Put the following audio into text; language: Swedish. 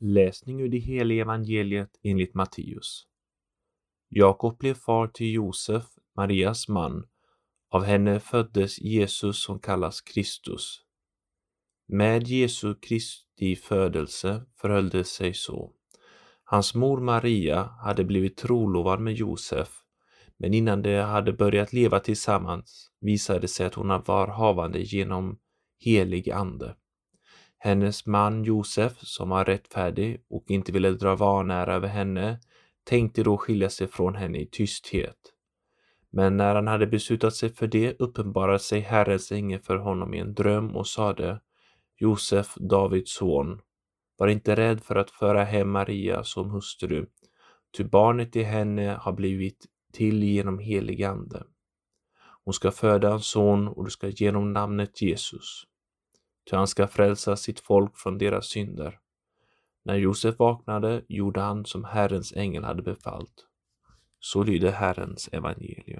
Läsning ur det heliga evangeliet enligt Matteus. Jakob blev far till Josef, Marias man. Av henne föddes Jesus som kallas Kristus. Med Jesu Kristi födelse förhöll det sig så. Hans mor Maria hade blivit trolovad med Josef, men innan de hade börjat leva tillsammans visade det sig att hon var havande genom helig ande. Hennes man Josef, som var rättfärdig och inte ville dra vanära över henne, tänkte då skilja sig från henne i tysthet. Men när han hade beslutat sig för det uppenbarade sig Herrens ängel för honom i en dröm och sade Josef, Davids son, var inte rädd för att föra hem Maria som hustru, ty barnet i henne har blivit till genom helig ande. Hon ska föda en son och du ska ge honom namnet Jesus ty han ska frälsa sitt folk från deras synder. När Josef vaknade gjorde han som Herrens ängel hade befallt. Så lyder Herrens evangelium.